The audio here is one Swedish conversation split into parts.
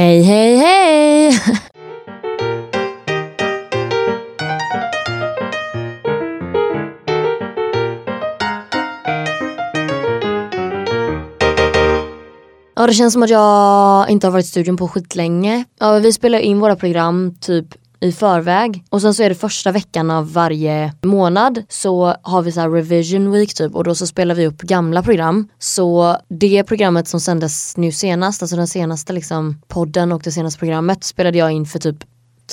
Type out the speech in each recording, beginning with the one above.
Hej hej hej! Ja det känns som att jag inte har varit i studion på skitlänge. Ja, vi spelar in våra program typ i förväg. Och sen så är det första veckan av varje månad så har vi så här revision week typ och då så spelar vi upp gamla program. Så det programmet som sändes nu senast, alltså den senaste liksom podden och det senaste programmet spelade jag in för typ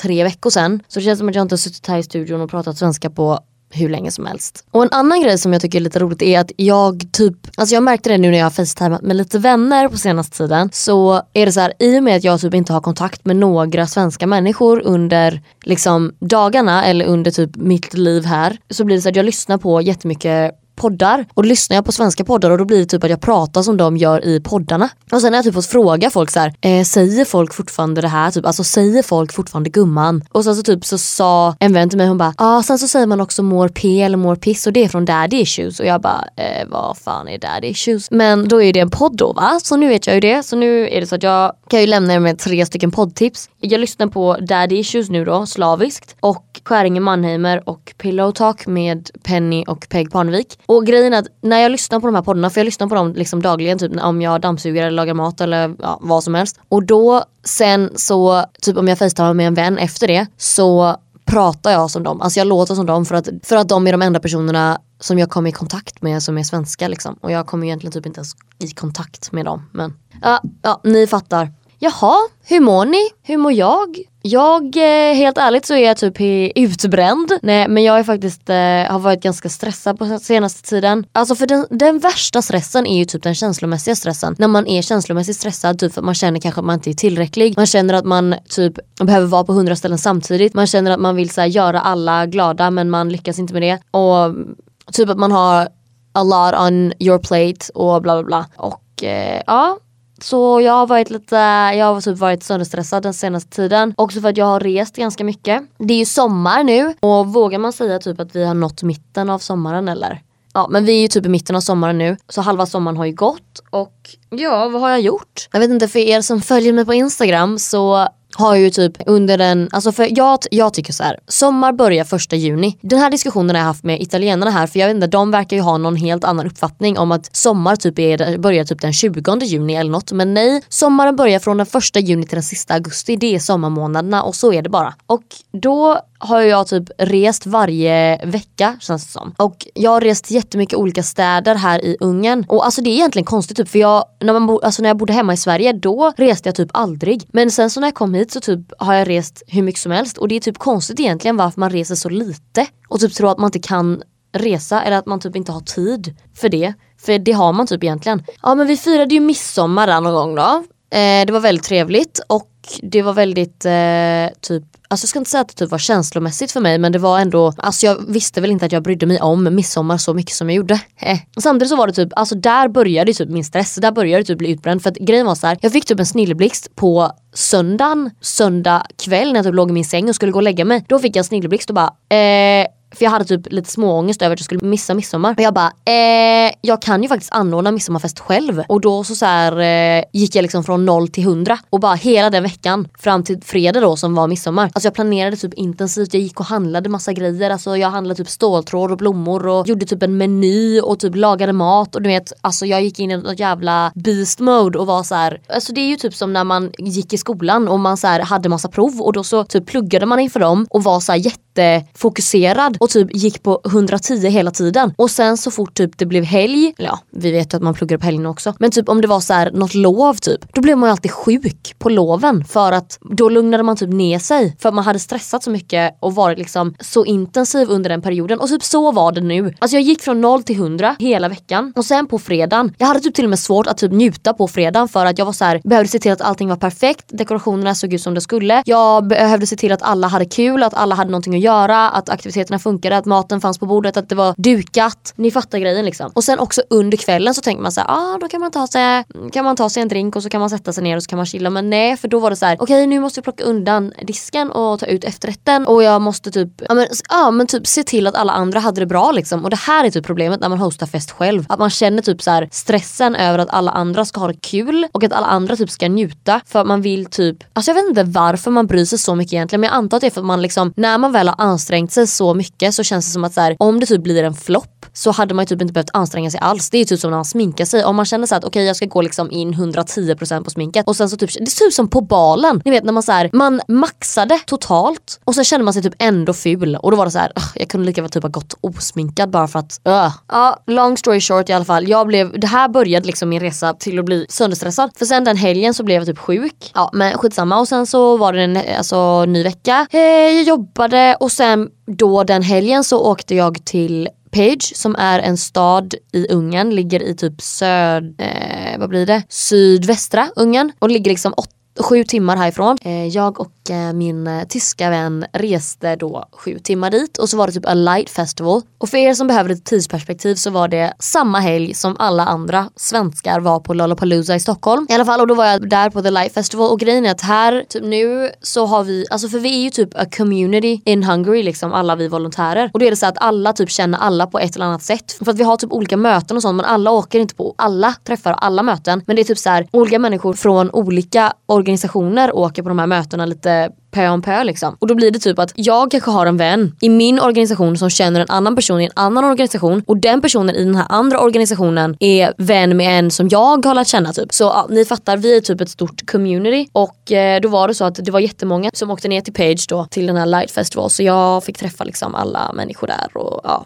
tre veckor sedan. Så det känns som att jag inte har suttit här i studion och pratat svenska på hur länge som helst. Och en annan grej som jag tycker är lite roligt är att jag typ, alltså jag märkte det nu när jag har facetimat med lite vänner på senaste tiden. Så är det så här, i och med att jag typ inte har kontakt med några svenska människor under liksom dagarna eller under typ mitt liv här. Så blir det så att jag lyssnar på jättemycket poddar och då lyssnar jag på svenska poddar och då blir det typ att jag pratar som de gör i poddarna. Och sen har jag typ fått fråga folk så här, eh, säger folk fortfarande det här? Typ, alltså säger folk fortfarande gumman? Och sen så typ så sa en vän till mig, hon bara, ja ah, sen så säger man också more p eller more piss och det är från daddy issues och jag bara, eh, vad fan är daddy issues? Men då är det en podd då va? Så nu vet jag ju det. Så nu är det så att jag kan ju lämna er med tre stycken poddtips. Jag lyssnar på daddy issues nu då, slaviskt och Skäringe Mannheimer och Pillow Talk med Penny och Peg Parnevik. Och grejen är att när jag lyssnar på de här poddarna, för jag lyssnar på dem liksom dagligen typ om jag dammsuger eller lagar mat eller ja, vad som helst. Och då sen så, typ om jag facetimar med en vän efter det så pratar jag som dem. Alltså jag låter som dem för att, för att de är de enda personerna som jag kommer i kontakt med som är svenska liksom. Och jag kommer egentligen typ inte ens i kontakt med dem. Men ja, ja ni fattar. Jaha, hur mår ni? Hur mår jag? Jag, eh, helt ärligt så är jag typ utbränd. Nej men jag är faktiskt, eh, har varit ganska stressad på senaste tiden. Alltså för den, den, värsta stressen är ju typ den känslomässiga stressen. När man är känslomässigt stressad, typ för att man känner kanske att man inte är tillräcklig. Man känner att man typ behöver vara på hundra ställen samtidigt. Man känner att man vill så här, göra alla glada men man lyckas inte med det. Och typ att man har a lot on your plate och bla bla bla. Och eh, ja så jag har varit lite, jag har typ varit sönderstressad den senaste tiden. Också för att jag har rest ganska mycket. Det är ju sommar nu och vågar man säga typ att vi har nått mitten av sommaren eller? Ja men vi är ju typ i mitten av sommaren nu så halva sommaren har ju gått och ja vad har jag gjort? Jag vet inte för er som följer mig på Instagram så har ju typ under den, alltså för jag, jag tycker så här, sommar börjar första juni. Den här diskussionen har jag haft med italienarna här för jag vet inte, de verkar ju ha någon helt annan uppfattning om att sommar typ är, börjar typ den 20 juni eller något. Men nej, sommaren börjar från den första juni till den sista augusti. Det är sommarmånaderna och så är det bara. Och då har jag typ rest varje vecka känns det som. Och jag har rest jättemycket olika städer här i Ungern. Och alltså det är egentligen konstigt typ för jag, när, man bo, alltså när jag bodde hemma i Sverige då reste jag typ aldrig. Men sen så när jag kom hit så typ har jag rest hur mycket som helst och det är typ konstigt egentligen varför man reser så lite. Och typ tror att man inte kan resa eller att man typ inte har tid för det. För det har man typ egentligen. Ja men vi firade ju midsommar där någon gång då. Eh, det var väldigt trevligt och det var väldigt eh, typ Alltså jag ska inte säga att det typ var känslomässigt för mig men det var ändå, alltså jag visste väl inte att jag brydde mig om midsommar så mycket som jag gjorde. Eh. Samtidigt så var det typ, alltså där började typ min stress, där började det typ bli utbränd för att grejen var så här, jag fick typ en snilleblixt på söndagen, söndag kväll när jag typ låg i min säng och skulle gå och lägga mig. Då fick jag en snilleblixt och bara eh, för jag hade typ lite småångest över att jag skulle missa midsommar. Och jag bara, eh, jag kan ju faktiskt anordna midsommarfest själv. Och då så, så här, eh, gick jag liksom från 0 till 100. Och bara hela den veckan fram till fredag då som var midsommar. Alltså jag planerade typ intensivt. Jag gick och handlade massa grejer. Alltså jag handlade typ ståltråd och blommor och gjorde typ en meny och typ lagade mat. Och du vet, alltså jag gick in i något jävla beast mode och var så här. Alltså det är ju typ som när man gick i skolan och man så här, hade massa prov och då så typ pluggade man inför dem och var så här jättefokuserad och typ gick på 110 hela tiden. Och sen så fort typ det blev helg, ja vi vet ju att man pluggar på helgen också. Men typ om det var så här något lov typ, då blev man ju alltid sjuk på loven för att då lugnade man typ ner sig för att man hade stressat så mycket och varit liksom så intensiv under den perioden. Och typ så var det nu. Alltså jag gick från 0 till 100 hela veckan och sen på fredagen, jag hade typ till och med svårt att typ njuta på fredagen för att jag var så här, behövde se till att allting var perfekt, dekorationerna såg ut som det skulle. Jag behövde se till att alla hade kul, att alla hade någonting att göra, göra att aktiviteterna funkade, att maten fanns på bordet, att det var dukat. Ni fattar grejen liksom. Och sen också under kvällen så tänker man så här, ah, då kan man, ta sig, kan man ta sig en drink och så kan man sätta sig ner och så kan man chilla. Men nej för då var det så här, okej okay, nu måste jag plocka undan disken och ta ut efterrätten och jag måste typ, ja men, ja, men typ se till att alla andra hade det bra liksom. Och det här är typ problemet när man hostar fest själv. Att man känner typ så här, stressen över att alla andra ska ha det kul och att alla andra typ ska njuta. För att man vill typ, alltså jag vet inte varför man bryr sig så mycket egentligen men jag antar att det är för att man liksom, när man väl har ansträngt sig så mycket så känns det som att så här, om det typ blir en flopp så hade man ju typ inte behövt anstränga sig alls. Det är typ som när man sminkar sig. Om man känner så att okej okay, jag ska gå liksom in 110% på sminket och sen så typ, det är typ som på balen. Ni vet när man så här, man maxade totalt och sen kände man sig typ ändå ful och då var det så här, jag kunde lika väl typ ha gått osminkad bara för att, uh. Ja, long story short i alla fall. Jag blev, det här började liksom min resa till att bli sönderstressad. För sen den helgen så blev jag typ sjuk. Ja men skitsamma och sen så var det en alltså, ny vecka. Eh, jag jobbade och sen då den helgen så åkte jag till Page som är en stad i Ungern, ligger i typ söd, eh, vad blir det? sydvästra Ungern och ligger liksom åtta sju timmar härifrån. Eh, jag och Eh, min eh, tyska vän reste då sju timmar dit och så var det typ a light festival. Och för er som behöver ett tidsperspektiv så var det samma helg som alla andra svenskar var på Lollapalooza i Stockholm. I alla fall och då var jag där på the light festival och grejen är att här typ nu så har vi, alltså för vi är ju typ a community in Hungary liksom alla vi volontärer. Och då är det så att alla typ känner alla på ett eller annat sätt. För att vi har typ olika möten och sånt men alla åker inte på alla träffar och alla möten. Men det är typ så här olika människor från olika organisationer organisationer åker på de här mötena lite pö om pö liksom. Och då blir det typ att jag kanske har en vän i min organisation som känner en annan person i en annan organisation och den personen i den här andra organisationen är vän med en som jag har lärt känna typ. Så ja, ni fattar, vi är typ ett stort community och eh, då var det så att det var jättemånga som åkte ner till Page då till den här Light Festival så jag fick träffa liksom alla människor där och ja.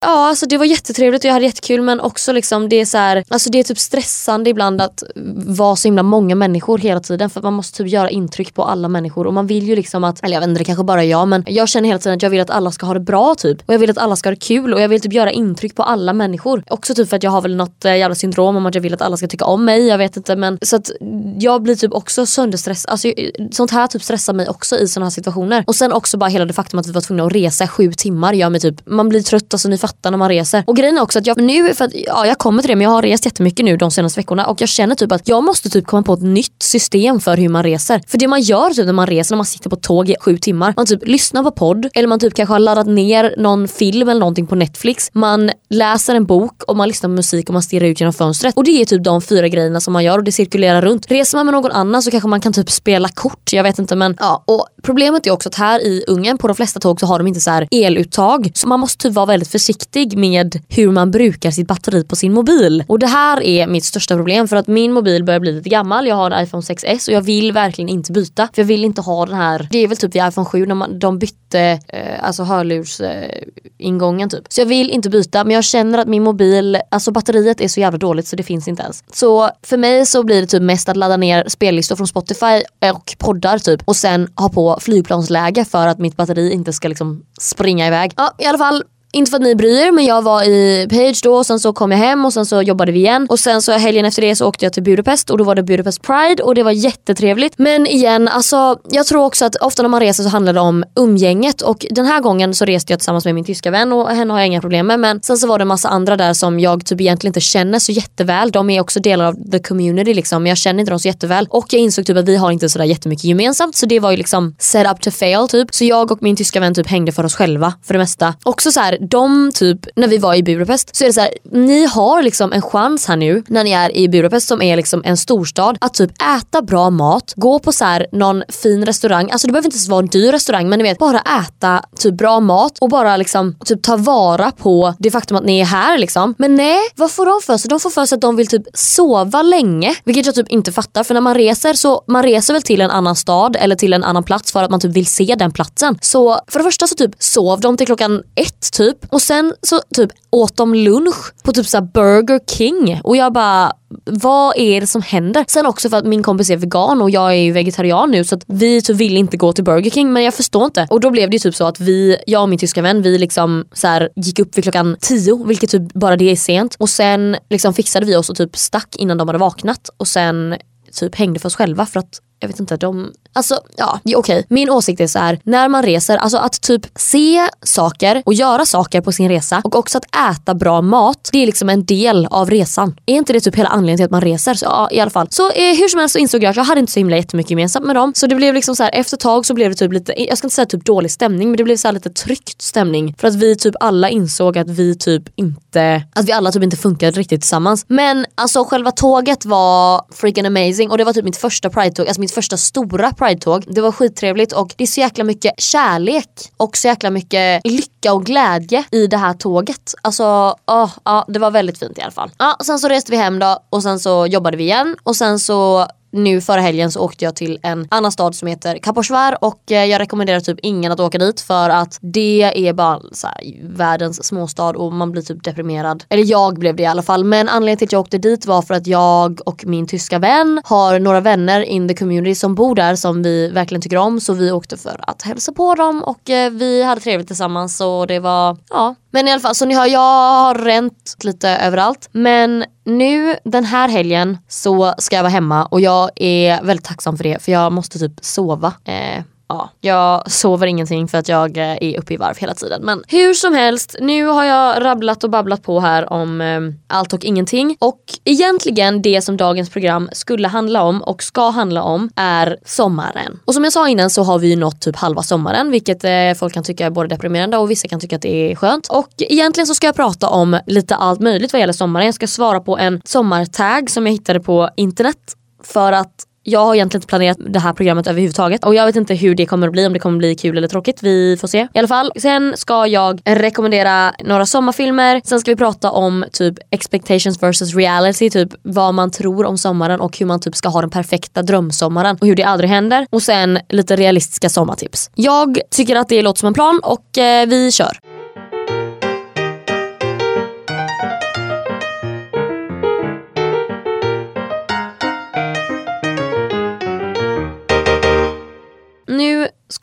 Ja alltså det var jättetrevligt och jag hade jättekul men också liksom det är så här, alltså det är typ stressande ibland att vara så himla många människor hela tiden för man måste typ göra intryck på alla människor och man vill ju liksom att, eller jag vet inte det kanske bara är jag men jag känner hela tiden att jag vill att alla ska ha det bra typ och jag vill att alla ska ha det kul och jag vill typ göra intryck på alla människor. Också typ för att jag har väl något eh, jävla syndrom om att jag vill att alla ska tycka om mig, jag vet inte men så att jag blir typ också sönderstressad, alltså sånt här typ stressar mig också i såna här situationer. Och sen också bara hela det faktum att vi var tvungna att resa sju timmar gör mig typ, man blir trött alltså ni fatta när man reser. Och grejen är också att jag nu, för att, ja jag kommer till det men jag har rest jättemycket nu de senaste veckorna och jag känner typ att jag måste typ komma på ett nytt system för hur man reser. För det man gör typ när man reser, när man sitter på tåg i sju timmar, man typ lyssnar på podd eller man typ kanske har laddat ner någon film eller någonting på Netflix. Man läser en bok och man lyssnar på musik och man stirrar ut genom fönstret. Och det är typ de fyra grejerna som man gör och det cirkulerar runt. Reser man med någon annan så kanske man kan typ spela kort, jag vet inte men ja. Och problemet är också att här i Ungern på de flesta tåg så har de inte så här eluttag. Så man måste typ vara väldigt försiktig med hur man brukar sitt batteri på sin mobil. Och det här är mitt största problem för att min mobil börjar bli lite gammal. Jag har en iPhone 6S och jag vill verkligen inte byta. För jag vill inte ha den här, det är väl typ vid iPhone 7 när man, de bytte eh, alltså hörlursingången eh, typ. Så jag vill inte byta men jag känner att min mobil, alltså batteriet är så jävla dåligt så det finns inte ens. Så för mig så blir det typ mest att ladda ner spellistor från Spotify och poddar typ och sen ha på flygplansläge för att mitt batteri inte ska liksom springa iväg. Ja i alla fall inte för att ni bryr er men jag var i Page då och sen så kom jag hem och sen så jobbade vi igen. Och sen så helgen efter det så åkte jag till Budapest och då var det Budapest Pride och det var jättetrevligt. Men igen, alltså jag tror också att ofta när man reser så handlar det om umgänget och den här gången så reste jag tillsammans med min tyska vän och henne har jag inga problem med. Men sen så var det en massa andra där som jag typ egentligen inte känner så jätteväl. De är också delar av the community liksom men jag känner inte dem så jätteväl. Och jag insåg typ att vi har inte sådär jättemycket gemensamt så det var ju liksom set up to fail typ. Så jag och min tyska vän typ hängde för oss själva för det mesta. Också så här, de typ, när vi var i Budapest så är det så här, ni har liksom en chans här nu när ni är i Budapest som är liksom en storstad att typ äta bra mat, gå på så här någon fin restaurang, alltså det behöver inte ens vara en dyr restaurang men ni vet bara äta typ bra mat och bara liksom typ ta vara på det faktum att ni är här liksom. Men nej, vad får de för sig? De får för sig att de vill typ sova länge, vilket jag typ inte fattar för när man reser så man reser väl till en annan stad eller till en annan plats för att man typ vill se den platsen. Så för det första så typ sov de till klockan ett typ typ. och sen så typ åt de lunch på typ så Burger King och jag bara vad är det som händer? Sen också för att min kompis är vegan och jag är ju vegetarian nu så att vi typ vill inte gå till Burger King men jag förstår inte. Och då blev det ju typ så att vi, jag och min tyska vän, vi liksom så här, gick upp vid klockan 10 vilket typ bara det är sent och sen liksom fixade vi oss och typ stack innan de hade vaknat och sen typ hängde för oss själva för att jag vet inte, de Alltså ja, okej. Okay. Min åsikt är så här, när man reser, alltså att typ se saker och göra saker på sin resa och också att äta bra mat, det är liksom en del av resan. Är inte det typ hela anledningen till att man reser? Så ja, i alla fall. Så eh, hur som helst så insåg jag att jag hade inte så himla jättemycket gemensamt med dem. Så det blev liksom så här, efter ett tag så blev det typ lite, jag ska inte säga typ dålig stämning men det blev så lite tryckt stämning. För att vi typ alla insåg att vi typ inte, att vi alla typ inte funkade riktigt tillsammans. Men alltså själva tåget var freaking amazing och det var typ mitt första pride-tåg, alltså mitt första stora pride-tåg. Det var skittrevligt och det är så jäkla mycket kärlek och så jäkla mycket lycka och glädje i det här tåget. Alltså, oh, ja, det var väldigt fint i alla fall. Ja, sen så reste vi hem då och sen så jobbade vi igen och sen så nu förra helgen så åkte jag till en annan stad som heter Kaposvar och eh, jag rekommenderar typ ingen att åka dit för att det är bara så här, världens småstad och man blir typ deprimerad. Eller jag blev det i alla fall men anledningen till att jag åkte dit var för att jag och min tyska vän har några vänner in the community som bor där som vi verkligen tycker om så vi åkte för att hälsa på dem och eh, vi hade trevligt tillsammans och det var, ja. Men i alla fall så ni hör jag har ränt lite överallt men nu den här helgen så ska jag vara hemma och jag är väldigt tacksam för det för jag måste typ sova. Eh, ja, jag sover ingenting för att jag eh, är uppe i varv hela tiden. Men hur som helst, nu har jag rabblat och babblat på här om eh, allt och ingenting. Och egentligen det som dagens program skulle handla om och ska handla om är sommaren. Och som jag sa innan så har vi ju nått typ halva sommaren vilket eh, folk kan tycka är både deprimerande och vissa kan tycka att det är skönt. Och egentligen så ska jag prata om lite allt möjligt vad gäller sommaren. Jag ska svara på en sommartag som jag hittade på internet för att jag har egentligen inte planerat det här programmet överhuvudtaget och jag vet inte hur det kommer att bli, om det kommer att bli kul eller tråkigt. Vi får se. I alla fall, sen ska jag rekommendera några sommarfilmer. Sen ska vi prata om typ expectations versus reality, typ vad man tror om sommaren och hur man typ ska ha den perfekta drömsommaren och hur det aldrig händer. Och sen lite realistiska sommartips. Jag tycker att det låter som en plan och eh, vi kör.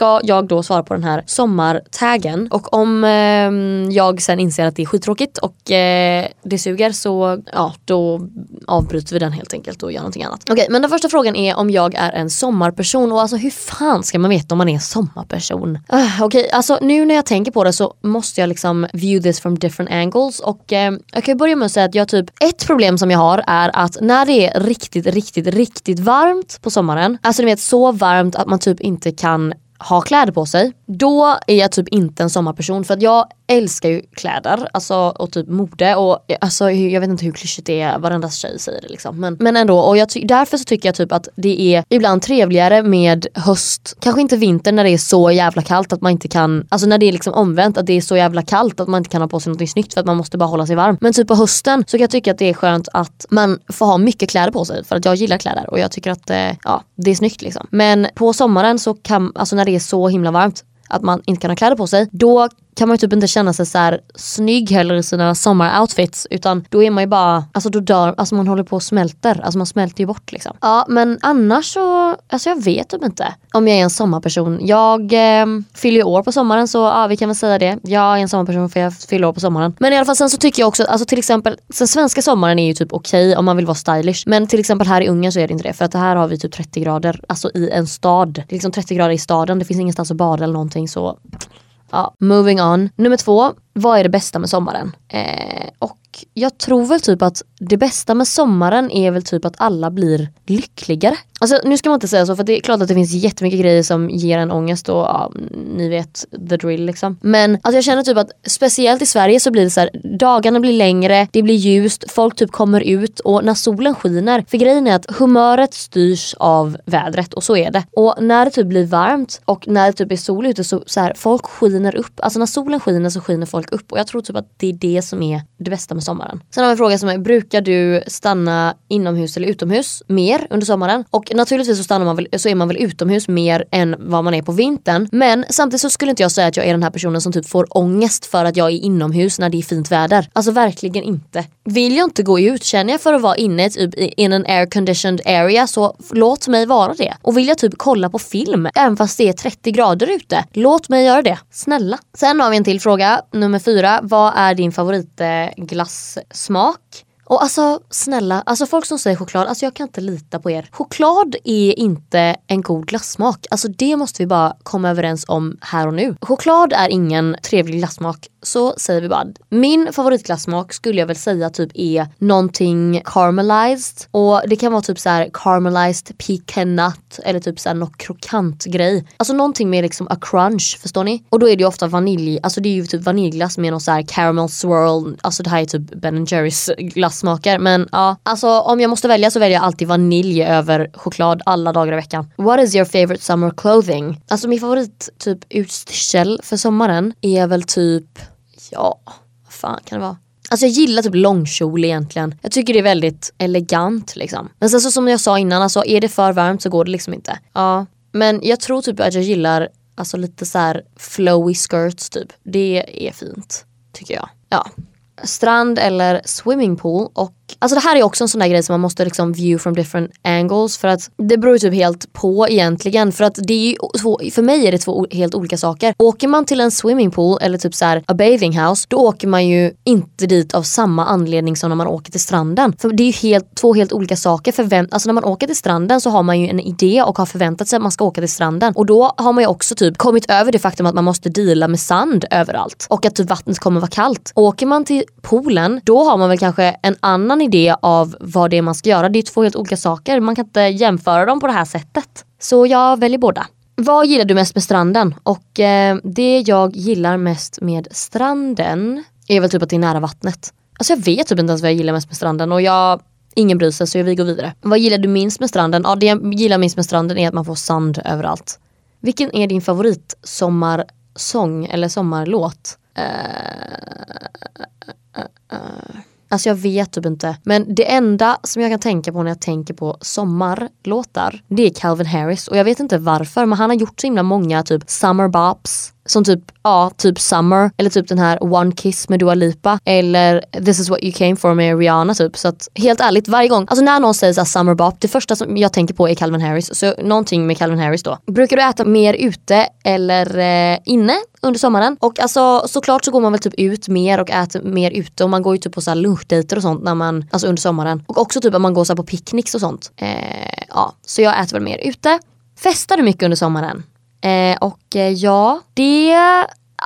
Ska jag då svara på den här sommartaggen och om eh, jag sen inser att det är skittråkigt och eh, det suger så ja, då avbryter vi den helt enkelt och gör någonting annat. Okej, okay, men den första frågan är om jag är en sommarperson och alltså hur fan ska man veta om man är en sommarperson? Uh, Okej, okay, alltså nu när jag tänker på det så måste jag liksom view this from different angles och eh, jag kan börja med att säga att jag typ, ett problem som jag har är att när det är riktigt, riktigt, riktigt varmt på sommaren, alltså ni vet så varmt att man typ inte kan ha kläder på sig, då är jag typ inte en sommarperson för att jag älskar ju kläder alltså, och typ mode och alltså, jag vet inte hur klyschigt det är, varenda tjej säger det liksom. Men, men ändå, och jag därför så tycker jag typ att det är ibland trevligare med höst, kanske inte vinter när det är så jävla kallt att man inte kan, alltså när det är liksom omvänt att det är så jävla kallt att man inte kan ha på sig något snyggt för att man måste bara hålla sig varm. Men typ på hösten så kan jag tycka att det är skönt att man får ha mycket kläder på sig för att jag gillar kläder och jag tycker att eh, ja, det är snyggt liksom. Men på sommaren så kan, alltså när det det är så himla varmt att man inte kan ha kläder på sig, då kan man ju typ inte känna sig så här snygg heller i sina sommaroutfits utan då är man ju bara, alltså då dör, alltså man håller på och smälter, alltså man smälter ju bort liksom. Ja men annars så, alltså jag vet typ inte om jag är en sommarperson. Jag eh, fyller ju år på sommaren så ja vi kan väl säga det. Jag är en sommarperson för jag fyller år på sommaren. Men i alla fall sen så tycker jag också, alltså till exempel, den svenska sommaren är ju typ okej okay om man vill vara stylish. Men till exempel här i Ungern så är det inte det för att här har vi typ 30 grader, alltså i en stad. Det är liksom 30 grader i staden, det finns ingenstans att bada eller någonting så Ja, moving on. Nummer två, vad är det bästa med sommaren? Eh, och jag tror väl typ att det bästa med sommaren är väl typ att alla blir lyckligare. Alltså nu ska man inte säga så för det är klart att det finns jättemycket grejer som ger en ångest och ja, ni vet the drill liksom. Men alltså jag känner typ att speciellt i Sverige så blir det så här, dagarna blir längre, det blir ljust, folk typ kommer ut och när solen skiner. För grejen är att humöret styrs av vädret och så är det. Och när det typ blir varmt och när det typ är sol ute så, så här, folk skiner upp. Alltså när solen skiner så skiner folk upp och jag tror typ att det är det som är det bästa med sommaren. Sen har vi en fråga som är, brukar du stanna inomhus eller utomhus mer under sommaren? Och naturligtvis så, stannar man väl, så är man väl utomhus mer än vad man är på vintern. Men samtidigt så skulle inte jag säga att jag är den här personen som typ får ångest för att jag är inomhus när det är fint väder. Alltså verkligen inte. Vill jag inte gå ut, känner jag för att vara inne typ in an air conditioned area så låt mig vara det. Och vill jag typ kolla på film även fast det är 30 grader ute, låt mig göra det. Snälla. Sen har vi en till fråga, nummer fyra. Vad är din favoritglass smak. Och alltså snälla, alltså folk som säger choklad, alltså jag kan inte lita på er. Choklad är inte en god glassmak. Alltså det måste vi bara komma överens om här och nu. Choklad är ingen trevlig glassmak så säger vi bara min favoritglassmak skulle jag väl säga typ är någonting caramelized och det kan vara typ så här caramelized pecan nut eller typ så här något krokant grej. Alltså någonting med liksom a crunch, förstår ni? Och då är det ju ofta vanilj, alltså det är ju typ vaniljglass med någon så här caramel swirl, alltså det här är typ Ben Jerrys glassmaker men ja, alltså om jag måste välja så väljer jag alltid vanilj över choklad alla dagar i veckan. What is your favorite summer clothing? Alltså min favorit typ utstyrsel för sommaren är väl typ ja, vad fan kan det vara? Alltså jag gillar typ långkjol egentligen. Jag tycker det är väldigt elegant liksom. Men sen så som jag sa innan, alltså är det för varmt så går det liksom inte. Ja, men jag tror typ att jag gillar alltså lite så här flowy skirts typ. Det är fint tycker jag. Ja. Strand eller swimmingpool och Alltså det här är också en sån där grej som man måste liksom view from different angles för att det beror ju typ helt på egentligen för att det är ju två, för mig är det två helt olika saker. Åker man till en swimmingpool eller typ så här, a bathing house då åker man ju inte dit av samma anledning som när man åker till stranden. För det är ju helt, två helt olika saker. Förvänt, alltså när man åker till stranden så har man ju en idé och har förväntat sig att man ska åka till stranden och då har man ju också typ kommit över det faktum att man måste deala med sand överallt och att typ vattnet kommer vara kallt. Åker man till poolen då har man väl kanske en annan idé av vad det är man ska göra. Det är två helt olika saker. Man kan inte jämföra dem på det här sättet. Så jag väljer båda. Vad gillar du mest med stranden? Och eh, det jag gillar mest med stranden är väl typ att det är nära vattnet. Alltså jag vet typ inte ens vad jag gillar mest med stranden och jag Ingen bryr sig så vi går vidare. Vad gillar du minst med stranden? Ja det jag gillar minst med stranden är att man får sand överallt. Vilken är din favorit sommarsång eller sommarlåt? Uh, uh, uh, Alltså jag vet typ inte. Men det enda som jag kan tänka på när jag tänker på sommarlåtar, det är Calvin Harris. Och jag vet inte varför, men han har gjort så himla många typ summer bops. Som typ, ja, typ Summer. Eller typ den här One Kiss med Dua Lipa. Eller This is what you came for med Rihanna typ. Så att helt ärligt, varje gång, alltså när någon säger så Summer Bop, det första som jag tänker på är Calvin Harris. Så någonting med Calvin Harris då. Brukar du äta mer ute eller eh, inne under sommaren? Och alltså såklart så går man väl typ ut mer och äter mer ute och man går ju typ på såhär lunchdejter och sånt när man, alltså under sommaren. Och också typ att man går så på picknicks och sånt. Eh, ja, så jag äter väl mer ute. Festar du mycket under sommaren? Eh, och eh, ja, det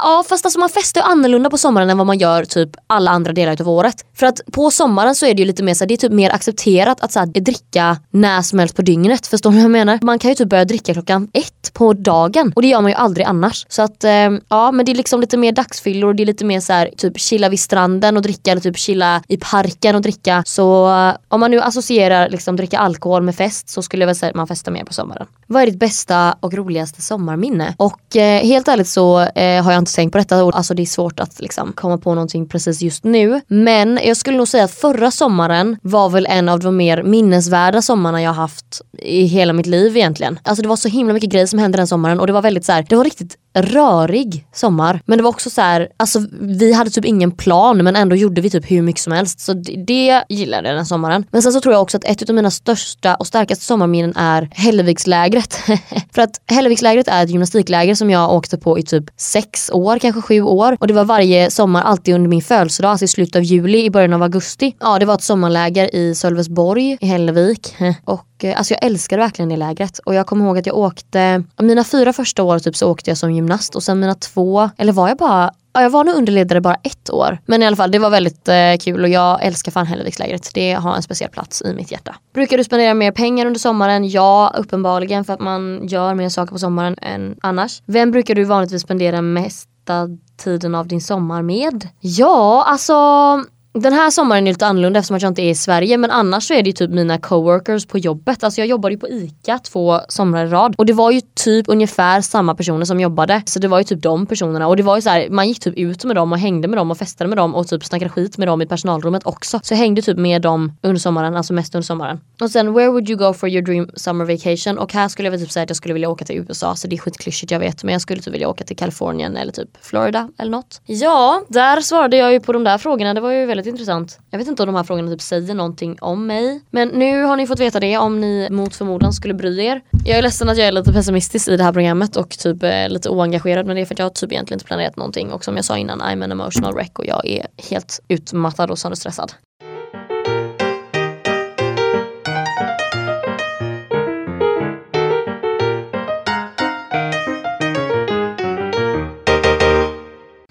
Ja fast alltså man festar ju annorlunda på sommaren än vad man gör typ alla andra delar av året. För att på sommaren så är det ju lite mer så här, det är typ mer accepterat att så här, dricka när som helst på dygnet. Förstår ni vad jag menar? Man kan ju typ börja dricka klockan ett på dagen och det gör man ju aldrig annars. Så att eh, ja men det är liksom lite mer dagsfyllor och det är lite mer så här, typ chilla vid stranden och dricka eller typ chilla i parken och dricka. Så eh, om man nu associerar liksom dricka alkohol med fest så skulle jag väl säga att man festar mer på sommaren. Vad är ditt bästa och roligaste sommarminne? Och eh, helt ärligt så eh, har jag inte tänkt på detta. och Alltså det är svårt att liksom komma på någonting precis just nu. Men jag skulle nog säga att förra sommaren var väl en av de mer minnesvärda sommarna jag haft i hela mitt liv egentligen. Alltså det var så himla mycket grejer som hände den sommaren och det var väldigt så här, det var riktigt rörig sommar. Men det var också så här, alltså vi hade typ ingen plan men ändå gjorde vi typ hur mycket som helst. Så det, det gillade jag den sommaren. Men sen så tror jag också att ett av mina största och starkaste sommarminnen är Hällevikslägret. För att Hällevikslägret är ett gymnastikläger som jag åkte på i typ sex år, kanske sju år. Och det var varje sommar alltid under min födelsedag, alltså i slutet av juli, i början av augusti. Ja, det var ett sommarläger i Sölvesborg i Hällevik. Och och, eh, alltså jag älskade verkligen det lägret. Och jag kommer ihåg att jag åkte, mina fyra första år typ så åkte jag som gymnast och sen mina två, eller var jag bara Ja, jag var nog underledare bara ett år. Men i alla fall, det var väldigt eh, kul och jag älskar fan Hällevikslägret. Det har en speciell plats i mitt hjärta. Brukar du spendera mer pengar under sommaren? Ja, uppenbarligen för att man gör mer saker på sommaren än annars. Vem brukar du vanligtvis spendera mesta tiden av din sommar med? Ja, alltså den här sommaren är lite annorlunda eftersom jag inte är i Sverige men annars så är det ju typ mina coworkers på jobbet. Alltså jag jobbade ju på ICA två somrar i rad och det var ju typ ungefär samma personer som jobbade. Så det var ju typ de personerna och det var ju så här, man gick typ ut med dem och hängde med dem och festade med dem och typ snackade skit med dem i personalrummet också. Så jag hängde typ med dem under sommaren, alltså mest under sommaren. Och sen where would you go for your dream summer vacation? Och här skulle jag väl typ säga att jag skulle vilja åka till USA så det är skitklyschigt jag vet men jag skulle typ vilja åka till Kalifornien eller typ Florida eller något. Ja, där svarade jag ju på de där frågorna. Det var ju väldigt intressant. Jag vet inte om de här frågorna typ säger någonting om mig. Men nu har ni fått veta det om ni mot förmodan skulle bry er. Jag är ledsen att jag är lite pessimistisk i det här programmet och typ eh, lite oengagerad men det är för att jag typ egentligen inte planerat någonting och som jag sa innan I'm an emotional wreck och jag är helt utmattad och sönderstressad.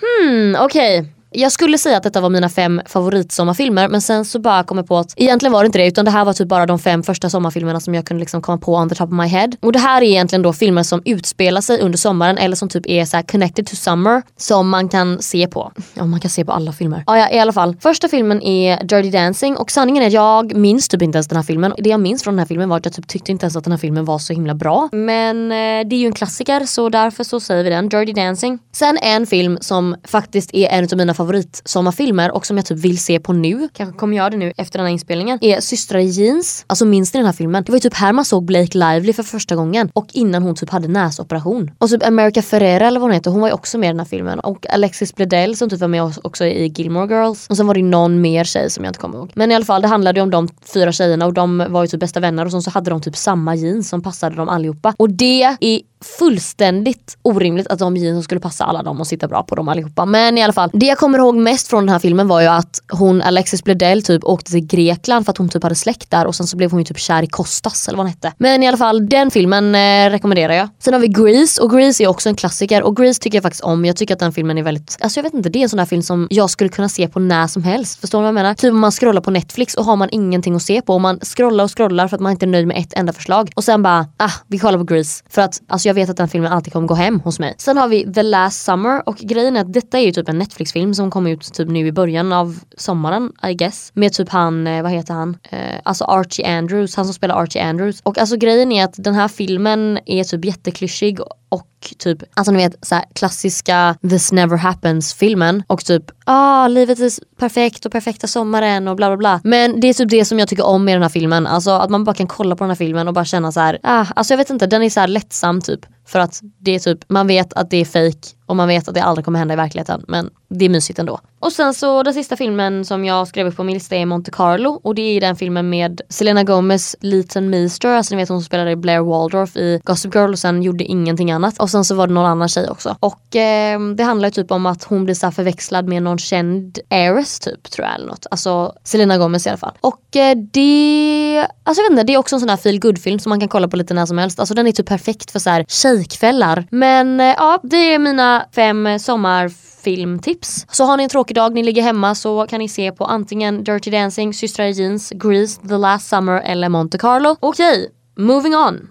Hmm, okej. Okay jag skulle säga att detta var mina fem favoritsommarfilmer men sen så bara kom jag på att egentligen var det inte det utan det här var typ bara de fem första sommarfilmerna som jag kunde liksom komma på on the top of my head. Och det här är egentligen då filmer som utspelar sig under sommaren eller som typ är så connected to summer som man kan se på. Ja man kan se på alla filmer. Ja, ja i alla fall. Första filmen är Dirty Dancing och sanningen är att jag minns typ inte ens den här filmen. Det jag minns från den här filmen var att jag typ tyckte inte ens att den här filmen var så himla bra. Men eh, det är ju en klassiker så därför så säger vi den. Dirty Dancing. Sen en film som faktiskt är en av mina favoriter favoritsommarfilmer och som jag typ vill se på nu, kanske kommer göra det nu efter den här inspelningen, är Systrar i jeans. Alltså minns ni den här filmen? Det var ju typ här man såg Blake Lively för första gången och innan hon typ hade näsoperation. Och typ America Ferrera eller vad hon heter, hon var ju också med i den här filmen. Och Alexis Bledel som typ var med också i Gilmore Girls. Och sen var det någon mer tjej som jag inte kommer ihåg. Men i alla fall det handlade ju om de fyra tjejerna och de var ju typ bästa vänner och sen så hade de typ samma jeans som passade dem allihopa. Och det är fullständigt orimligt att de jeansen skulle passa alla dem och sitta bra på dem allihopa. Men i alla fall, det jag kommer ihåg mest från den här filmen var ju att hon Alexis Bledel typ åkte till Grekland för att hon typ hade släkt där och sen så blev hon ju typ kär i Kostas eller vad han hette. Men i alla fall, den filmen eh, rekommenderar jag. Sen har vi Grease och Grease är också en klassiker och Grease tycker jag faktiskt om. Jag tycker att den filmen är väldigt, alltså jag vet inte, det är en sån här film som jag skulle kunna se på när som helst. Förstår ni vad jag menar? Typ om man scrollar på Netflix och har man ingenting att se på och man scrollar och scrollar för att man inte är nöjd med ett enda förslag och sen bara, ah vi kollar på Grease. För att alltså jag vet att den filmen alltid kommer gå hem hos mig. Sen har vi The Last Summer och grejen är att detta är ju typ en Netflix-film som kom ut typ nu i början av sommaren I guess. Med typ han, eh, vad heter han? Eh, alltså Archie Andrews, han som spelar Archie Andrews. Och alltså grejen är att den här filmen är typ jätteklyschig och typ, alltså ni vet så här, klassiska This never happens filmen och typ ah livet är perfekt och perfekta sommaren och bla bla bla. Men det är typ det som jag tycker om med den här filmen. Alltså att man bara kan kolla på den här filmen och bara känna så här, ah, alltså jag vet inte, den är så här lättsam typ. För att det är typ, man vet att det är fake och man vet att det aldrig kommer hända i verkligheten. Men det är mysigt ändå. Och sen så den sista filmen som jag skrev upp på min lista är Monte Carlo och det är den filmen med Selena Gomez, Leighton Meester, alltså ni vet hon som spelade Blair Waldorf i Gossip Girl och sen gjorde ingenting annat. Och sen så var det någon annan tjej också. Och eh, det handlar ju typ om att hon blir så förväxlad med någon känd heiress typ tror jag eller något. Alltså Selena Gomez i alla fall. Och eh, det, alltså jag vet inte, det är också en sån här feel good film som man kan kolla på lite när som helst. Alltså den är typ perfekt för så här tjejkvällar. Men eh, ja, det är mina fem sommarfilmtips. Så har ni en tråkig dag, ni ligger hemma så kan ni se på antingen Dirty Dancing, Systrar i jeans, Grease, The Last Summer eller Monte Carlo. Okej, okay, moving on.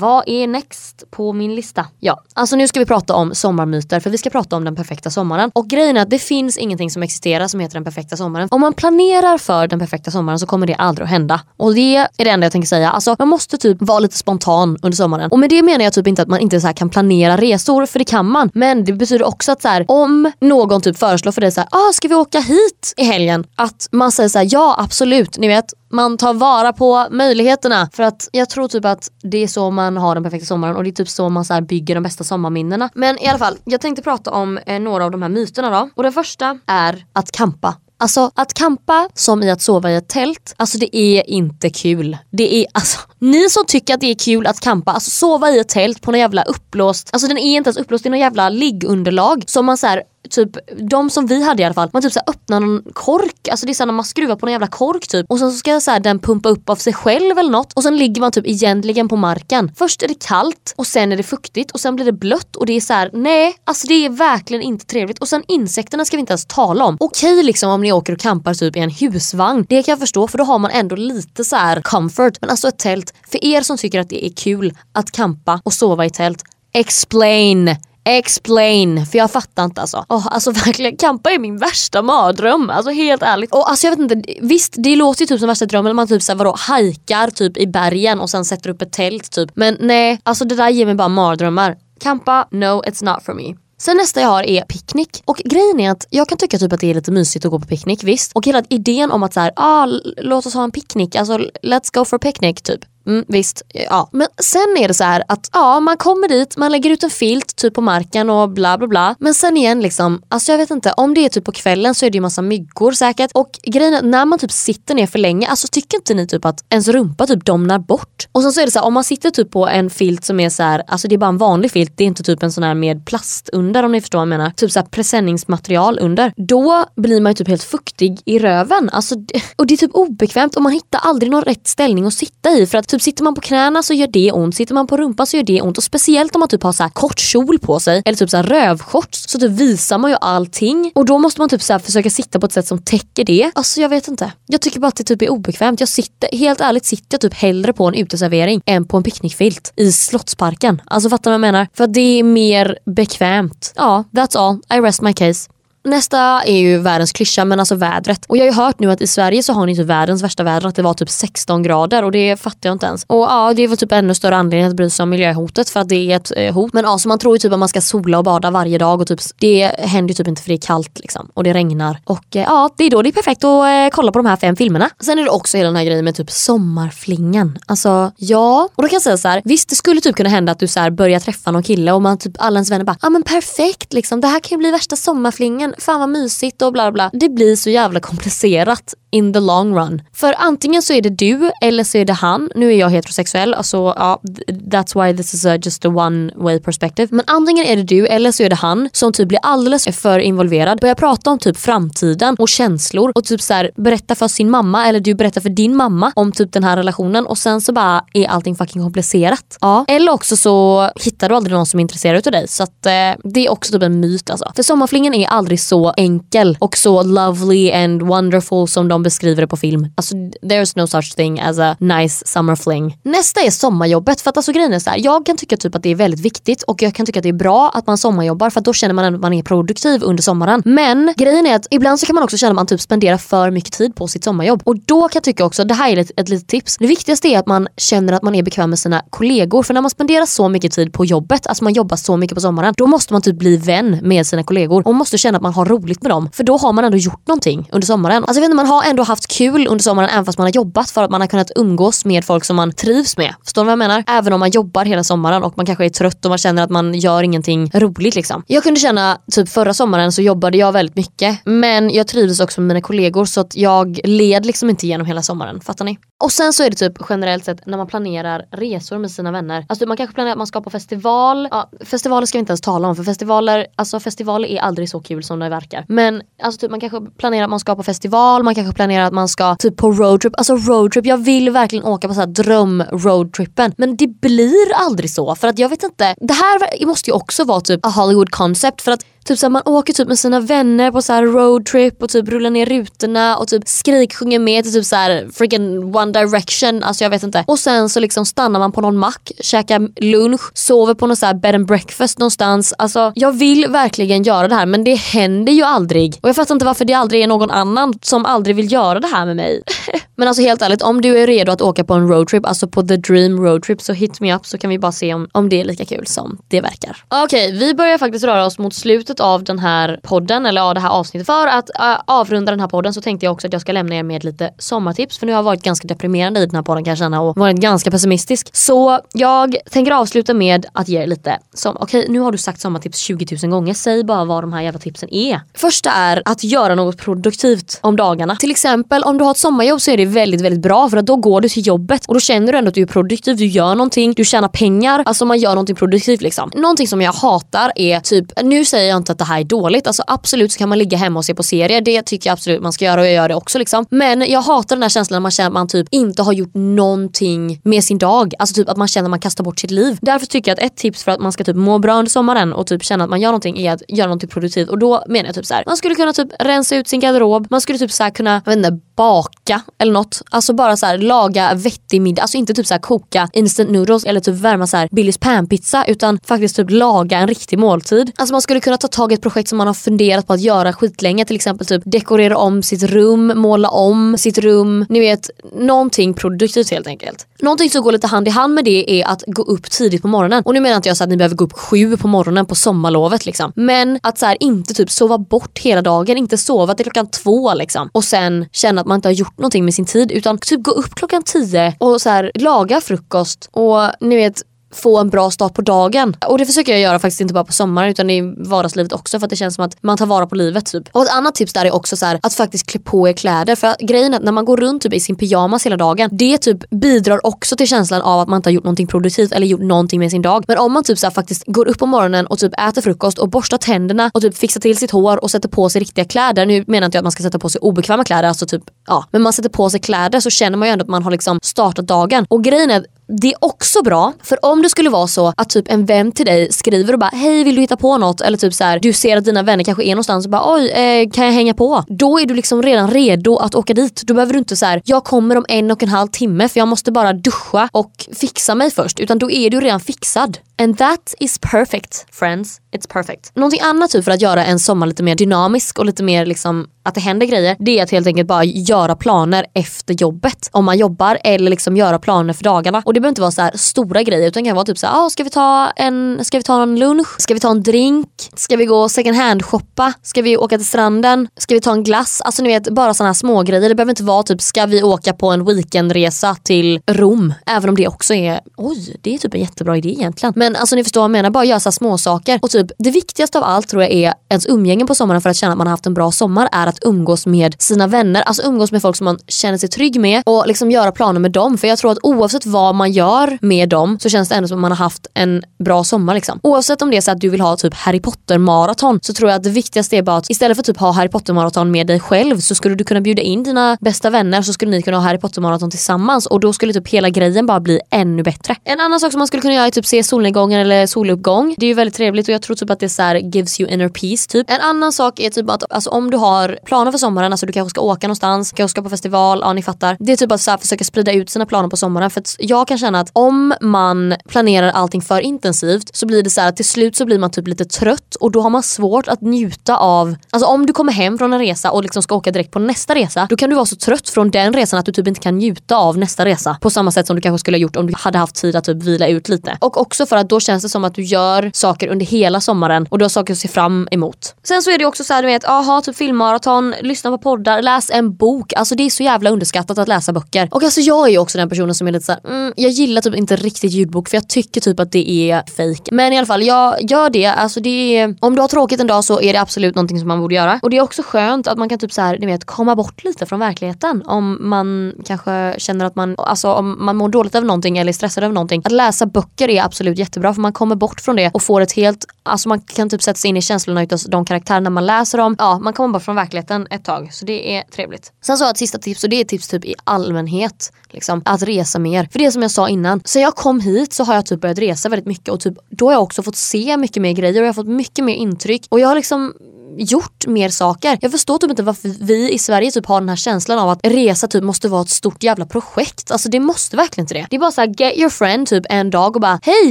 Vad är next på min lista? Ja, alltså nu ska vi prata om sommarmyter för vi ska prata om den perfekta sommaren. Och grejen är att det finns ingenting som existerar som heter den perfekta sommaren. Om man planerar för den perfekta sommaren så kommer det aldrig att hända. Och det är det enda jag tänker säga. Alltså man måste typ vara lite spontan under sommaren. Och med det menar jag typ inte att man inte så kan planera resor, för det kan man. Men det betyder också att så här, om någon typ föreslår för dig så här, ah, ska vi åka hit i helgen? Att man säger så här, ja absolut, ni vet man tar vara på möjligheterna. För att jag tror typ att det är så man har den perfekta sommaren och det är typ så man så bygger de bästa sommarminnena. Men i alla fall, jag tänkte prata om eh, några av de här myterna då. Och den första är att kampa. Alltså att kampa som i att sova i ett tält, alltså det är inte kul. Det är alltså, ni som tycker att det är kul att kampa, alltså sova i ett tält på någon jävla uppblåst, alltså den är inte ens uppblåst, det är någon jävla liggunderlag som man så här typ de som vi hade i alla fall, man typ så här öppnar någon kork, alltså det är så när man skruvar på en jävla kork typ och sen så ska så här, den pumpa upp av sig själv eller något och sen ligger man typ egentligen på marken. Först är det kallt och sen är det fuktigt och sen blir det blött och det är så här: nej alltså det är verkligen inte trevligt och sen insekterna ska vi inte ens tala om. Okej liksom om ni åker och campar typ i en husvagn, det kan jag förstå för då har man ändå lite så här comfort men alltså ett tält, för er som tycker att det är kul att campa och sova i tält, explain! Explain, för jag fattar inte alltså. Oh, alltså verkligen, campa är min värsta mardröm. Alltså helt ärligt. Och alltså jag vet inte, visst det låter ju typ som värsta drömmen man typ såhär vadå hajkar typ i bergen och sen sätter upp ett tält typ. Men nej, alltså det där ger mig bara mardrömmar. Campa, no it's not for me. Sen nästa jag har är picknick. Och grejen är att jag kan tycka typ att det är lite mysigt att gå på picknick, visst. Och hela idén om att så här, ah, låt oss ha en picknick, alltså let's go for picnic typ. Mm, visst, ja. Men sen är det så här att ja, man kommer dit, man lägger ut en filt typ på marken och bla bla bla. Men sen igen liksom, alltså jag vet inte, om det är typ på kvällen så är det ju massa myggor säkert. Och grejen är när man typ sitter ner för länge, alltså tycker inte ni typ att ens rumpa typ domnar bort? Och sen så är det så här, om man sitter typ på en filt som är så här, alltså det är bara en vanlig filt, det är inte typ en sån här med plast under om ni förstår vad jag menar. Typ så här presenningsmaterial under. Då blir man ju typ helt fuktig i röven. Alltså, och det är typ obekvämt och man hittar aldrig någon rätt ställning att sitta i för att typ sitter man på knäna så gör det ont, sitter man på rumpan så gör det ont och speciellt om man typ har så här kort kjol på sig eller typ så här rövshorts så typ visar man ju allting och då måste man typ så försöka sitta på ett sätt som täcker det. Alltså jag vet inte. Jag tycker bara att det typ är obekvämt. Jag sitter, helt ärligt sitter jag typ hellre på en uteservering än på en picknickfilt i Slottsparken. Alltså fattar du vad jag menar? För att det är mer bekvämt. Ja, that's all. I rest my case. Nästa är ju världens klyscha men alltså vädret. Och jag har ju hört nu att i Sverige så har ni typ världens värsta väder, att det var typ 16 grader och det fattar jag inte ens. Och ja, det är väl typ ännu större anledning att bry sig om miljöhotet för att det är ett eh, hot. Men alltså man tror ju typ att man ska sola och bada varje dag och typ det händer ju typ inte för det är kallt liksom. Och det regnar. Och eh, ja, det är då det är perfekt att eh, kolla på de här fem filmerna. Sen är det också hela den här grejen med typ sommarflingan. Alltså ja, och då kan jag säga så här, visst det skulle typ kunna hända att du så här börjar träffa någon kille och man typ alla ens vänner bara, ja ah, men perfekt liksom, det här kan ju bli värsta sommarflingan!” Men fan vad mysigt och bla bla. Det blir så jävla komplicerat in the long run. För antingen så är det du eller så är det han. Nu är jag heterosexuell, alltså ja, that's why this is a, just a one way perspective. Men antingen är det du eller så är det han som typ blir alldeles för involverad. Börjar prata om typ framtiden och känslor och typ så här, berätta för sin mamma eller du berättar för din mamma om typ den här relationen och sen så bara är allting fucking komplicerat. Ja. Eller också så hittar du aldrig någon som är intresserad av dig. Så att eh, det är också typ en myt alltså. För sommarflingen är aldrig så enkel och så lovely and wonderful som de beskriver det på film. Alltså there's no such thing as a nice summer fling. Nästa är sommarjobbet för att alltså grejen är så här, jag kan tycka typ att det är väldigt viktigt och jag kan tycka att det är bra att man sommarjobbar för att då känner man att man är produktiv under sommaren. Men grejen är att ibland så kan man också känna att man typ spenderar för mycket tid på sitt sommarjobb och då kan jag tycka också, det här är ett, ett litet tips. Det viktigaste är att man känner att man är bekväm med sina kollegor för när man spenderar så mycket tid på jobbet, alltså man jobbar så mycket på sommaren, då måste man typ bli vän med sina kollegor och måste känna att man har roligt med dem. För då har man ändå gjort någonting under sommaren. Alltså jag vet inte, man har ändå haft kul under sommaren även fast man har jobbat för att man har kunnat umgås med folk som man trivs med. Förstår ni vad jag menar? Även om man jobbar hela sommaren och man kanske är trött och man känner att man gör ingenting roligt liksom. Jag kunde känna, typ förra sommaren så jobbade jag väldigt mycket men jag trivdes också med mina kollegor så att jag led liksom inte igenom hela sommaren. Fattar ni? Och sen så är det typ generellt sett när man planerar resor med sina vänner. Alltså man kanske planerar att man ska på festival. Ja, festivaler ska vi inte ens tala om för festivaler, alltså festivaler är aldrig så kul som det verkar. Men alltså typ man kanske planerar att man ska på festival, man kanske planerar att man ska typ på roadtrip. Alltså roadtrip, jag vill verkligen åka på så här dröm roadtrippen. Men det blir aldrig så för att jag vet inte. Det här måste ju också vara typ a Hollywood concept för att Typ såhär, man åker typ med sina vänner på så här roadtrip och typ rullar ner rutorna och typ skriksjunger med till typ såhär freaking one direction, alltså jag vet inte. Och sen så liksom stannar man på någon mack, käkar lunch, sover på någon så här bed and breakfast någonstans. Alltså jag vill verkligen göra det här men det händer ju aldrig. Och jag fattar inte varför det aldrig är någon annan som aldrig vill göra det här med mig. men alltså helt ärligt, om du är redo att åka på en roadtrip, alltså på the dream roadtrip så hit me up så kan vi bara se om, om det är lika kul som det verkar. Okej, okay, vi börjar faktiskt röra oss mot slutet av den här podden eller av det här avsnittet. För att uh, avrunda den här podden så tänkte jag också att jag ska lämna er med lite sommartips. För nu har jag varit ganska deprimerande i den här podden kan jag känna och varit ganska pessimistisk. Så jag tänker avsluta med att ge er lite som, okej okay, nu har du sagt sommartips 20 000 gånger. Säg bara vad de här jävla tipsen är. Första är att göra något produktivt om dagarna. Till exempel om du har ett sommarjobb så är det väldigt väldigt bra för att då går du till jobbet och då känner du ändå att du är produktiv, du gör någonting, du tjänar pengar. Alltså man gör någonting produktivt liksom. Någonting som jag hatar är typ, nu säger jag inte att det här är dåligt, alltså absolut så kan man ligga hemma och se på serier, det tycker jag absolut man ska göra och jag gör det också liksom. Men jag hatar den här känslan när man känner att man typ inte har gjort någonting med sin dag. Alltså typ att man känner att man kastar bort sitt liv. Därför tycker jag att ett tips för att man ska typ må bra under sommaren och typ känna att man gör någonting är att göra någonting produktivt. Och då menar jag typ så här, man skulle kunna typ rensa ut sin garderob, man skulle typ så kunna, jag vet inte, baka eller något. Alltså bara så här, laga vettig middag. Alltså inte typ så här, koka instant noodles eller typ värma så här Billys panpizza utan faktiskt typ laga en riktig måltid. Alltså man skulle kunna ta tag i ett projekt som man har funderat på att göra skitlänge. Till exempel typ dekorera om sitt rum, måla om sitt rum. Ni vet, någonting produktivt helt enkelt. Någonting som går lite hand i hand med det är att gå upp tidigt på morgonen. Och nu menar inte jag så att ni behöver gå upp sju på morgonen på sommarlovet liksom. Men att så här, inte typ sova bort hela dagen, inte sova till klockan två liksom. Och sen känna att man inte har gjort någonting med sin tid utan typ gå upp klockan tio och så här, laga frukost och ni vet få en bra start på dagen. Och det försöker jag göra faktiskt inte bara på sommaren utan i vardagslivet också för att det känns som att man tar vara på livet typ. Och ett annat tips där är också så här, att faktiskt klä på er kläder. För att grejen är att när man går runt typ i sin pyjamas hela dagen, det typ bidrar också till känslan av att man inte har gjort någonting produktivt eller gjort någonting med sin dag. Men om man typ så här, faktiskt går upp på morgonen och typ äter frukost och borstar tänderna och typ fixar till sitt hår och sätter på sig riktiga kläder. Nu menar inte jag att man ska sätta på sig obekväma kläder, alltså typ ja. Men man sätter på sig kläder så känner man ju ändå att man har liksom startat dagen. Och grejen är det är också bra för om det skulle vara så att typ en vän till dig skriver och bara hej vill du hitta på något eller typ så här, du ser att dina vänner kanske är någonstans och bara oj eh, kan jag hänga på? Då är du liksom redan redo att åka dit. Då behöver du inte så här, jag kommer om en och en halv timme för jag måste bara duscha och fixa mig först utan då är du redan fixad. And that is perfect friends. It's perfect. Någonting annat typ för att göra en sommar lite mer dynamisk och lite mer liksom att det händer grejer. Det är att helt enkelt bara göra planer efter jobbet. Om man jobbar eller liksom göra planer för dagarna. Och det behöver inte vara så här stora grejer utan det kan vara typ så här, ah, ska vi ta en, ska vi ta en lunch? Ska vi ta en drink? Ska vi gå second hand shoppa? Ska vi åka till stranden? Ska vi ta en glass? Alltså ni vet bara sådana här små grejer. Det behöver inte vara typ, ska vi åka på en weekendresa till Rom? Även om det också är, oj det är typ en jättebra idé egentligen. Men alltså ni förstår vad jag menar, bara göra så små saker. Och typ det viktigaste av allt tror jag är ens umgänge på sommaren för att känna att man har haft en bra sommar är att umgås med sina vänner. Alltså umgås med folk som man känner sig trygg med och liksom göra planer med dem. För jag tror att oavsett vad man gör med dem så känns det ändå som att man har haft en bra sommar. Liksom. Oavsett om det är så att du vill ha typ Harry Potter maraton så tror jag att det viktigaste är bara att istället för att typ ha Harry Potter maraton med dig själv så skulle du kunna bjuda in dina bästa vänner så skulle ni kunna ha Harry Potter maraton tillsammans och då skulle typ hela grejen bara bli ännu bättre. En annan sak som man skulle kunna göra är typ se solnedgången eller soluppgång. Det är ju väldigt trevligt och jag tror typ att det så här gives you inner peace typ. En annan sak är typ att alltså, om du har planer för sommaren, alltså du kanske ska åka någonstans, kanske ska på festival, ja ni fattar. Det är typ att så här, försöka sprida ut sina planer på sommaren för att jag kan känna att om man planerar allting för intensivt så blir det så här att till slut så blir man typ lite trött och då har man svårt att njuta av, alltså om du kommer hem från en resa och liksom ska åka direkt på nästa resa då kan du vara så trött från den resan att du typ inte kan njuta av nästa resa på samma sätt som du kanske skulle ha gjort om du hade haft tid att typ vila ut lite. Och också för att då känns det som att du gör saker under hela sommaren och du har saker att se fram emot. Sen så är det också så här, du vet, aha, typ filmmaraton, lyssna på poddar, läs en bok. Alltså det är så jävla underskattat att läsa böcker. Och alltså jag är ju också den personen som är lite såhär, mm, jag gillar typ inte riktigt ljudbok för jag tycker typ att det är fake. Men i alla fall, jag gör det. Alltså det är, om du har tråkigt en dag så är det absolut någonting som man borde göra. Och det är också skönt att man kan typ så här, ni vet, komma bort lite från verkligheten. Om man kanske känner att man, alltså om man mår dåligt över någonting eller är stressad över någonting. Att läsa böcker är absolut jättebra för man kommer bort från det och får ett helt, alltså man kan typ sätta sig in i känslorna utav de karaktärerna man läser om. Ja, man kommer bort från verkligheten ett tag så det är trevligt. Sen så har jag ett sista tips och det är ett tips typ i allmänhet. Liksom, att resa mer. För det som jag sa innan, sen jag kom hit så har jag typ börjat resa väldigt mycket och typ, då har jag också fått se mycket mer grejer och jag har fått mycket mer intryck och jag har liksom gjort mer saker. Jag förstår typ inte varför vi i Sverige typ har den här känslan av att resa typ måste vara ett stort jävla projekt. Alltså det måste verkligen inte det. Det är bara såhär get your friend typ en dag och bara hej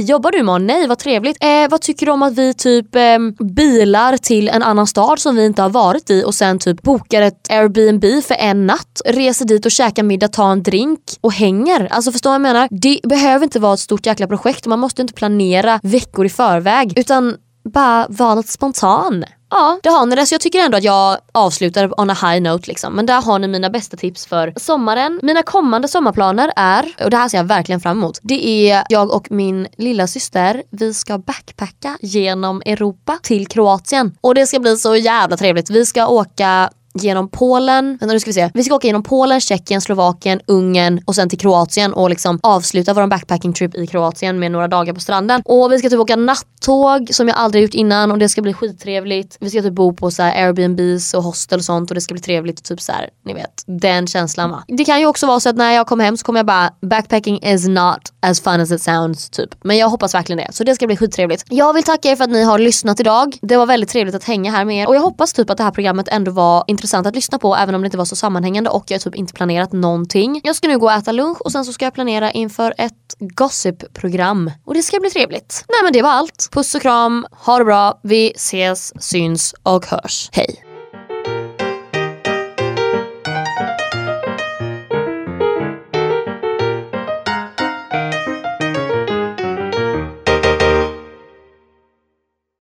jobbar du imorgon? Nej vad trevligt. Eh, vad tycker du om att vi typ eh, bilar till en annan stad som vi inte har varit i och sen typ bokar ett Airbnb för en natt, reser dit och käkar middag, tar en drink och hänger. Alltså förstår vad jag menar? Det behöver inte vara ett stort jäkla projekt man måste inte planera veckor i förväg utan bara vara lite spontan. Ja, det har ni det. Så jag tycker ändå att jag avslutar on a high note liksom. Men där har ni mina bästa tips för sommaren. Mina kommande sommarplaner är, och det här ser jag verkligen fram emot. Det är jag och min lilla syster. Vi ska backpacka genom Europa till Kroatien. Och det ska bli så jävla trevligt. Vi ska åka genom Polen, vänta nu ska vi se. Vi ska åka genom Polen, Tjeckien, Slovakien, Ungern och sen till Kroatien och liksom avsluta vår backpacking trip i Kroatien med några dagar på stranden. Och vi ska typ åka natt Tåg som jag aldrig gjort innan och det ska bli skittrevligt. Vi ska typ bo på så här Airbnbs och hostel och sånt och det ska bli trevligt. Typ så här, ni vet, den känslan va. Det kan ju också vara så att när jag kommer hem så kommer jag bara backpacking is not as fun as it sounds typ. Men jag hoppas verkligen det. Så det ska bli skittrevligt. Jag vill tacka er för att ni har lyssnat idag. Det var väldigt trevligt att hänga här med er och jag hoppas typ att det här programmet ändå var intressant att lyssna på även om det inte var så sammanhängande och jag har typ inte planerat någonting. Jag ska nu gå och äta lunch och sen så ska jag planera inför ett gossip-program och det ska bli trevligt. Nej men det var allt. Puss och kram, ha det bra, vi ses, syns och hörs. Hej!